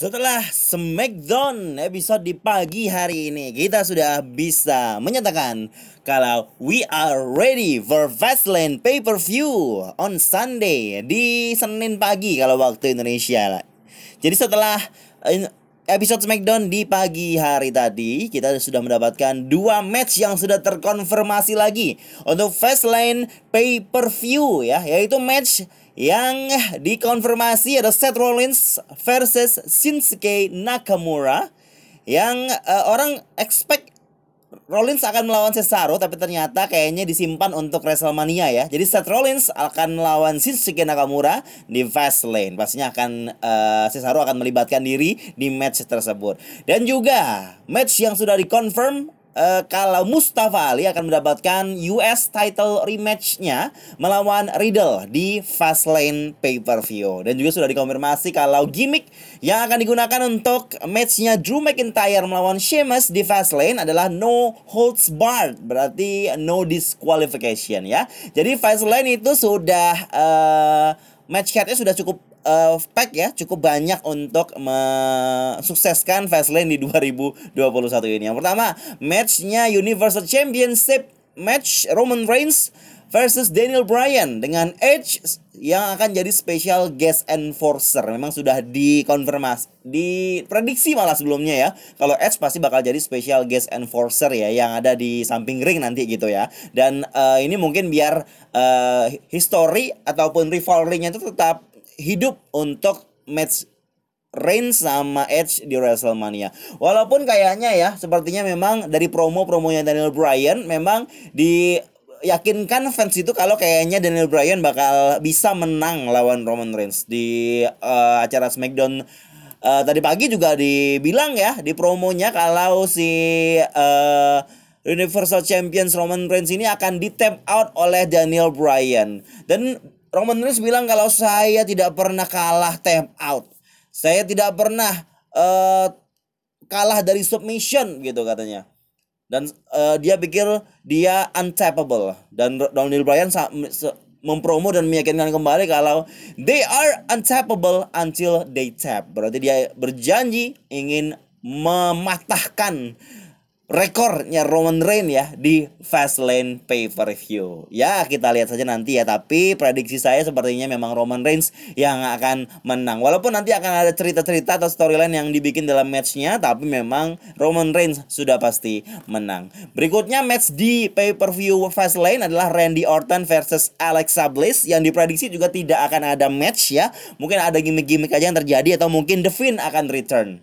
Setelah Smackdown episode di pagi hari ini, kita sudah bisa menyatakan kalau we are ready for Fastlane pay-per-view on Sunday di Senin pagi kalau waktu Indonesia lah. Jadi setelah eh, episode Smackdown di pagi hari tadi, kita sudah mendapatkan dua match yang sudah terkonfirmasi lagi untuk Fastlane pay-per-view ya, yaitu match yang dikonfirmasi ada Seth Rollins versus Shinsuke Nakamura yang uh, orang expect Rollins akan melawan Cesaro tapi ternyata kayaknya disimpan untuk WrestleMania ya. Jadi Seth Rollins akan melawan Shinsuke Nakamura di Fastlane. Pastinya akan uh, Cesaro akan melibatkan diri di match tersebut. Dan juga match yang sudah dikonfirm uh, kalau Mustafa Ali akan mendapatkan US title rematchnya melawan Riddle di Fastlane pay-per-view. Dan juga sudah dikonfirmasi kalau gimmick yang akan digunakan untuk matchnya Drew McIntyre melawan Sheamus di Fastlane adalah no holds barred berarti no disqualification ya. Jadi Fastlane itu sudah uh, match cardnya sudah cukup uh, pack ya cukup banyak untuk mensukseskan Fastlane di 2021 ini. Yang pertama, matchnya Universal Championship match Roman Reigns versus Daniel Bryan dengan Edge yang akan jadi special guest enforcer. Memang sudah dikonfirmasi, diprediksi malah sebelumnya ya. Kalau Edge pasti bakal jadi special guest enforcer ya yang ada di samping ring nanti gitu ya. Dan uh, ini mungkin biar uh, history ataupun rivalry-nya itu tetap hidup untuk match Reigns sama Edge di WrestleMania. Walaupun kayaknya ya, sepertinya memang dari promo-promonya Daniel Bryan memang diyakinkan fans itu kalau kayaknya Daniel Bryan bakal bisa menang lawan Roman Reigns di uh, acara SmackDown uh, tadi pagi juga dibilang ya di promonya kalau si uh, Universal Champions Roman Reigns ini akan di tap out oleh Daniel Bryan dan Roman Reigns bilang kalau saya tidak pernah kalah tap out. Saya tidak pernah uh, kalah dari submission gitu katanya. Dan uh, dia pikir dia untappable dan Daniel Bryan mempromo dan meyakinkan kembali kalau they are untappable until they tap. Berarti dia berjanji ingin mematahkan rekornya Roman Reigns ya di Fastlane pay per view. Ya, kita lihat saja nanti ya, tapi prediksi saya sepertinya memang Roman Reigns yang akan menang. Walaupun nanti akan ada cerita-cerita atau storyline yang dibikin dalam matchnya, tapi memang Roman Reigns sudah pasti menang. Berikutnya match di pay per view Fastlane adalah Randy Orton versus Alexa Bliss yang diprediksi juga tidak akan ada match ya. Mungkin ada gimmick-gimmick aja yang terjadi atau mungkin The Finn akan return.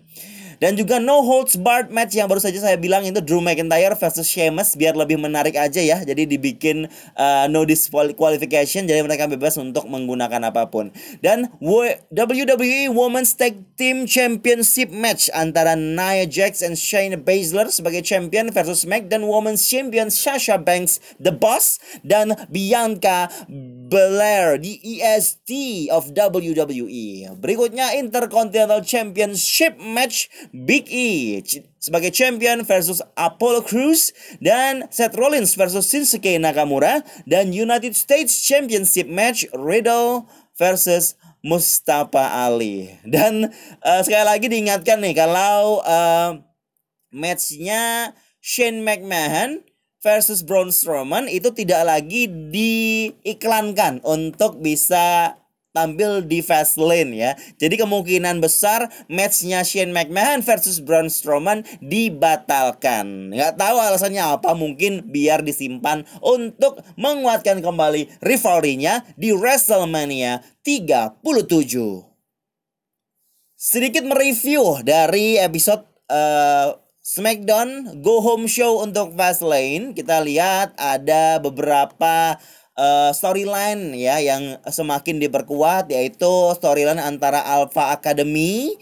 Dan juga no holds barred match yang baru saja saya bilang itu Drew McIntyre versus Sheamus biar lebih menarik aja ya. Jadi dibikin uh, no disqualification jadi mereka bebas untuk menggunakan apa pun. Dan WWE Women's Tag Team Championship match antara Nia Jax dan Shayna Baszler sebagai champion versus SmackDown Women's Champion Sasha Banks The Boss dan Bianca Belair di EST of WWE. Berikutnya Intercontinental Championship match Big E sebagai champion versus Apollo Crews dan Seth Rollins versus Shinsuke Nakamura dan United States Championship match Riddle versus Mustafa Ali. Dan uh, sekali lagi diingatkan nih kalau uh, matchnya Shane McMahon versus Braun Strowman itu tidak lagi diiklankan untuk bisa tampil di Fastlane ya. Jadi kemungkinan besar matchnya Shane McMahon versus Braun Strowman dibatalkan. Nggak tahu alasannya apa, mungkin biar disimpan untuk menguatkan kembali rivalry-nya di WrestleMania 37. Sedikit mereview dari episode uh, SmackDown Go Home Show untuk Fastlane. Kita lihat ada beberapa uh, storyline ya yang semakin diperkuat yaitu storyline antara Alpha Academy,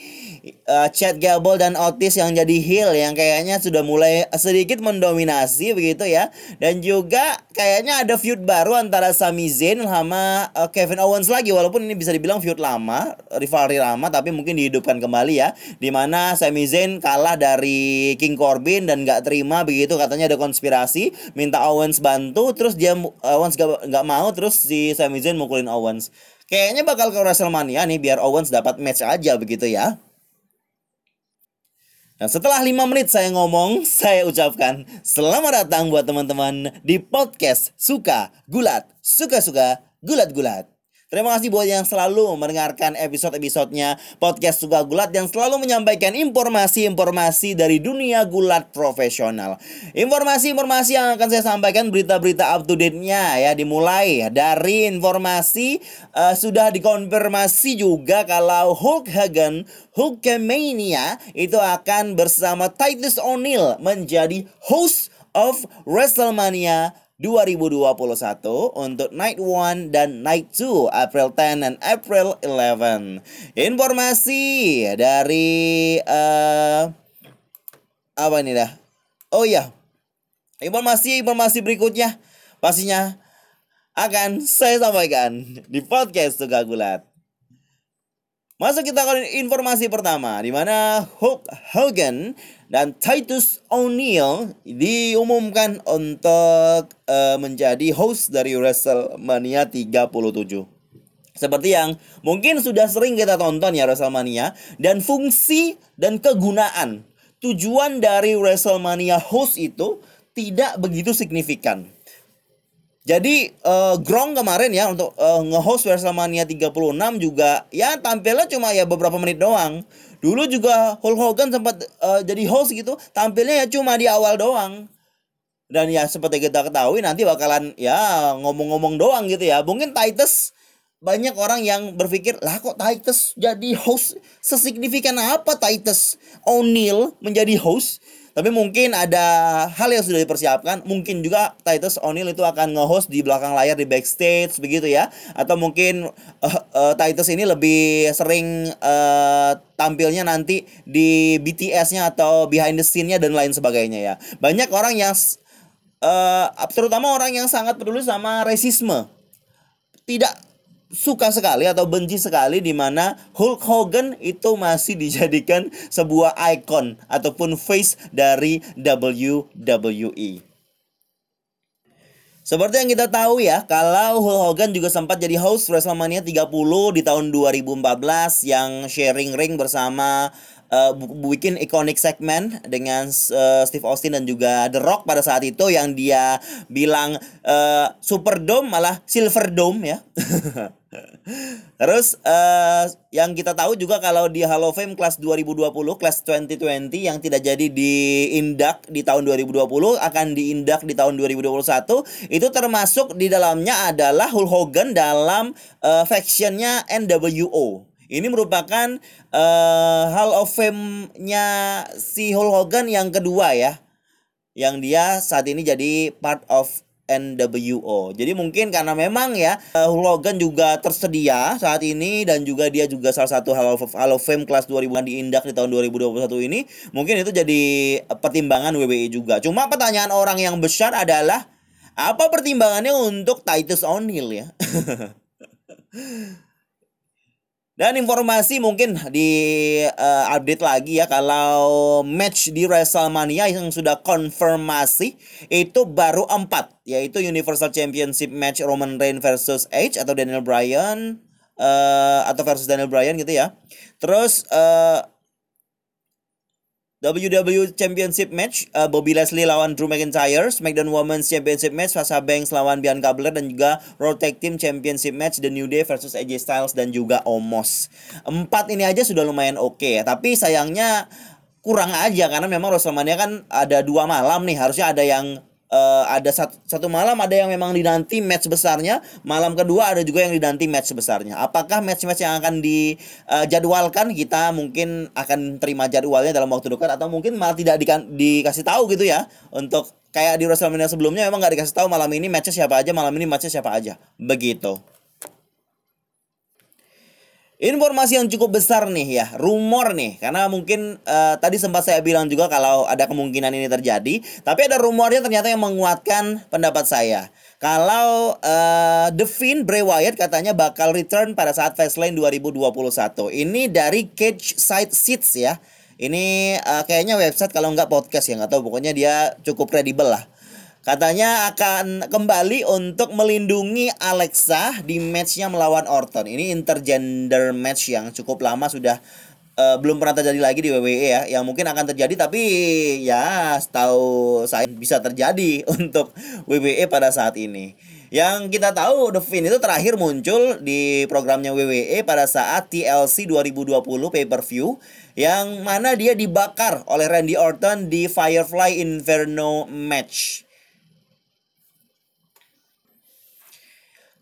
uh, Chad Gable dan Otis yang jadi heel yang kayaknya sudah mulai sedikit mendominasi begitu ya. Dan juga kayaknya ada feud baru antara Sami Zayn sama uh, Kevin Owens lagi walaupun ini bisa dibilang feud lama, rivalry lama tapi mungkin dihidupkan kembali ya. Di mana Sami Zayn kalah dari King Corbin dan nggak terima begitu katanya ada konspirasi, minta Owens bantu terus dia Owens gak nggak mau terus si Sami Zayn mukulin Owens. Kayaknya bakal ke WrestleMania nih biar Owens dapat match aja begitu ya. Dan setelah 5 menit saya ngomong, saya ucapkan selamat datang buat teman-teman di podcast Suka Gulat, Suka-Suka Gulat-Gulat. Terima kasih buat yang selalu mendengarkan episode-episodenya podcast Suka Gulat yang selalu menyampaikan informasi-informasi dari dunia gulat profesional. Informasi-informasi yang akan saya sampaikan berita-berita up to date-nya ya dimulai dari informasi uh, sudah dikonfirmasi juga kalau Hulk Hogan Hulkamania itu akan bersama Titus O'Neil menjadi host of WrestleMania 2021 untuk Night 1 dan Night 2 April 10 dan April 11. Informasi dari uh, apa ini dah? Oh iya. Informasi-informasi berikutnya pastinya akan saya sampaikan di podcast Tugas Gulat. Masuk kita ke informasi pertama di mana Hulk Hogan dan Titus O'Neil diumumkan untuk uh, menjadi host dari WrestleMania 37. Seperti yang mungkin sudah sering kita tonton ya WrestleMania dan fungsi dan kegunaan tujuan dari WrestleMania host itu tidak begitu signifikan. Jadi uh, Gronk kemarin ya untuk uh, nge-host WrestleMania 36 juga ya tampilnya cuma ya beberapa menit doang. Dulu juga Hulk Hogan sempat uh, jadi host gitu, tampilnya ya cuma di awal doang. Dan ya seperti kita ketahui nanti bakalan ya ngomong-ngomong doang gitu ya. Mungkin Titus banyak orang yang berpikir lah kok Titus jadi host sesignifikan apa Titus O'Neil menjadi host tapi mungkin ada hal yang sudah dipersiapkan. Mungkin juga Titus O'Neil itu akan nge-host di belakang layar di backstage begitu ya. Atau mungkin uh, uh, Titus ini lebih sering uh, tampilnya nanti di BTS-nya atau behind the scene-nya dan lain sebagainya ya. Banyak orang yang uh, terutama orang yang sangat peduli sama rasisme. Tidak suka sekali atau benci sekali di mana Hulk Hogan itu masih dijadikan sebuah ikon ataupun face dari WWE. Seperti yang kita tahu ya, kalau Hulk Hogan juga sempat jadi host WrestleMania 30 di tahun 2014 yang sharing ring bersama uh, bikin iconic segment dengan uh, Steve Austin dan juga The Rock pada saat itu yang dia bilang uh, Superdome malah Silver Dome ya. Terus uh, yang kita tahu juga kalau di Hall of Fame kelas 2020, kelas 2020 yang tidak jadi diindak di tahun 2020 akan diindak di tahun 2021 itu termasuk di dalamnya adalah Hulk Hogan dalam uh, factionnya NWO. Ini merupakan uh, Hall of Fame-nya si Hulk Hogan yang kedua ya. Yang dia saat ini jadi part of NWO. Jadi mungkin karena memang ya uh, Hulk Hogan juga tersedia saat ini dan juga dia juga salah satu Hall of, Hall of Fame kelas 2000 an diindak di tahun 2021 ini, mungkin itu jadi pertimbangan WWE juga. Cuma pertanyaan orang yang besar adalah apa pertimbangannya untuk Titus O'Neil ya? Dan informasi mungkin di uh, update lagi ya kalau match di WrestleMania yang sudah konfirmasi itu baru empat yaitu Universal Championship match Roman Reigns versus Edge atau Daniel Bryan uh, atau versus Daniel Bryan gitu ya. Terus uh, WWE Championship match uh, Bobby Leslie lawan Drew McIntyre, SmackDown Women's Championship match Sasha Banks lawan Bianca Belair dan juga Raw Tag Team Championship match The New Day versus AJ Styles dan juga Omos. Empat ini aja sudah lumayan oke okay, tapi sayangnya kurang aja karena memang WrestleMania kan ada dua malam nih harusnya ada yang uh, ada satu, satu malam ada yang memang dinanti match besarnya, malam kedua ada juga yang dinanti match besarnya. Apakah match-match yang akan dijadwalkan uh, kita mungkin akan terima jadwalnya dalam waktu dekat atau mungkin malah tidak di, dikasih tahu gitu ya untuk kayak di WrestleMania sebelumnya memang nggak dikasih tahu malam ini matchnya siapa aja, malam ini matchnya siapa aja. Begitu. Informasi yang cukup besar nih ya, rumor nih, karena mungkin uh, tadi sempat saya bilang juga kalau ada kemungkinan ini terjadi, tapi ada rumornya ternyata yang menguatkan pendapat saya. Kalau uh, The Fiend Bray Wyatt katanya bakal return pada saat Fastlane 2021. Ini dari Cage Side Seats ya. Ini uh, kayaknya website kalau nggak podcast ya, nggak tahu pokoknya dia cukup kredibel lah. Katanya akan kembali untuk melindungi Alexa di matchnya melawan Orton. Ini intergender match yang cukup lama sudah uh, belum pernah terjadi lagi di WWE ya yang mungkin akan terjadi tapi ya setahu saya bisa terjadi untuk WWE pada saat ini yang kita tahu The Finn itu terakhir muncul di programnya WWE pada saat TLC 2020 pay-per-view yang mana dia dibakar oleh Randy Orton di Firefly Inferno match.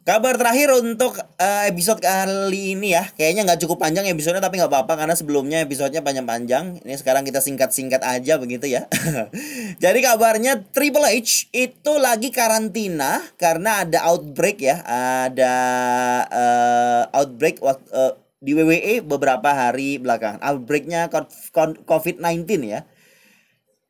Kabar terakhir untuk uh, episode kali ini ya. Kayaknya nggak cukup panjang episodenya tapi nggak apa-apa Karena sebelumnya episodenya panjang-panjang. Ini sekarang kita singkat-singkat aja begitu ya. Jadi kabarnya Triple H itu lagi karantina Karena ada outbreak ya. Ada uh, outbreak uh, di WWE beberapa hari belakangan. Outbreaknya COVID-19 ya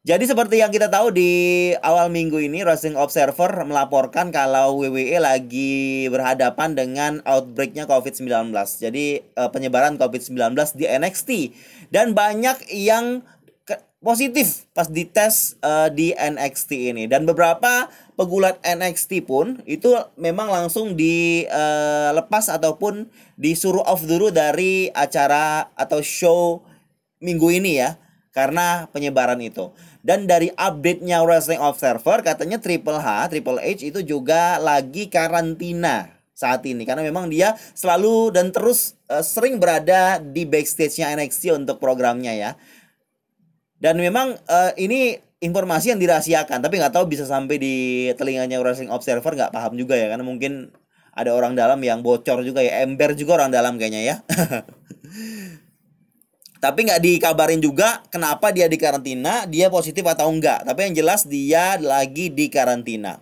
jadi seperti yang kita tahu di awal minggu ini Wrestling Observer melaporkan kalau WWE lagi berhadapan dengan outbreaknya COVID-19. Jadi uh, penyebaran COVID-19 di NXT dan banyak yang positif pas dites uh, di NXT ini. Dan beberapa pegulat NXT pun itu memang langsung dilepas uh, ataupun disuruh off dulu dari acara atau show minggu ini ya karena penyebaran itu. Dan dari update-nya Wrestling Observer katanya Triple H, Triple H itu juga lagi karantina saat ini karena memang dia selalu dan terus uh, sering berada di backstage-nya NXT untuk programnya ya. Dan memang uh, ini informasi yang dirahasiakan tapi nggak tahu bisa sampai di telinganya Wrestling Observer nggak paham juga ya karena mungkin ada orang dalam yang bocor juga ya ember juga orang dalam kayaknya ya tapi nggak dikabarin juga kenapa dia di karantina, dia positif atau enggak. Tapi yang jelas dia lagi di karantina.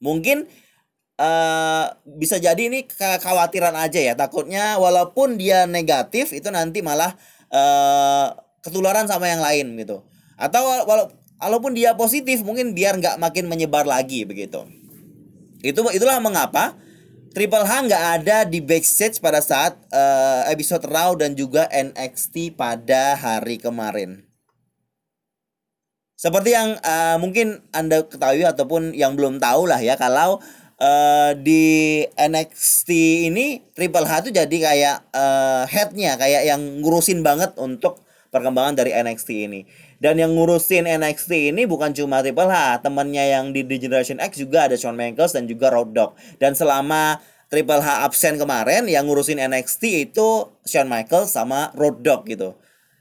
Mungkin uh, bisa jadi ini kekhawatiran aja ya. Takutnya walaupun dia negatif itu nanti malah uh, ketularan sama yang lain gitu. Atau walau walaupun dia positif mungkin biar nggak makin menyebar lagi begitu. Itu itulah mengapa Triple H nggak ada di backstage pada saat uh, episode Raw dan juga NXT pada hari kemarin. Seperti yang uh, mungkin Anda ketahui ataupun yang belum tahu lah ya kalau uh, di NXT ini Triple H itu jadi kayak uh, headnya kayak yang ngurusin banget untuk perkembangan dari NXT ini. Dan yang ngurusin NXT ini bukan cuma Triple H, temannya yang di The Generation X juga ada Shawn Michaels dan juga Road Dogg. Dan selama Triple H absen kemarin yang ngurusin NXT itu Shawn Michaels sama Road Dogg gitu.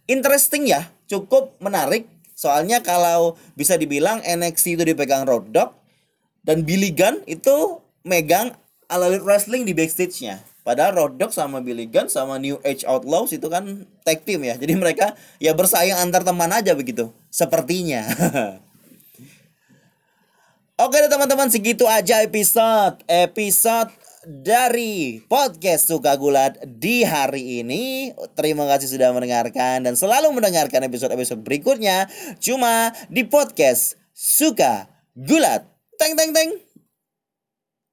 Interesting ya, cukup menarik. Soalnya kalau bisa dibilang NXT itu dipegang Road Dogg dan Billy Gunn itu megang All Elite Wrestling di backstage-nya. Padahal Road Dogg sama Billy Gunn sama New Age Outlaws itu kan tag team ya. Jadi mereka ya bersaing antar teman aja begitu. Sepertinya. Oke deh teman-teman segitu aja episode episode dari podcast Suka Gulat di hari ini. Terima kasih sudah mendengarkan dan selalu mendengarkan episode-episode berikutnya cuma di podcast Suka Gulat. Teng teng teng.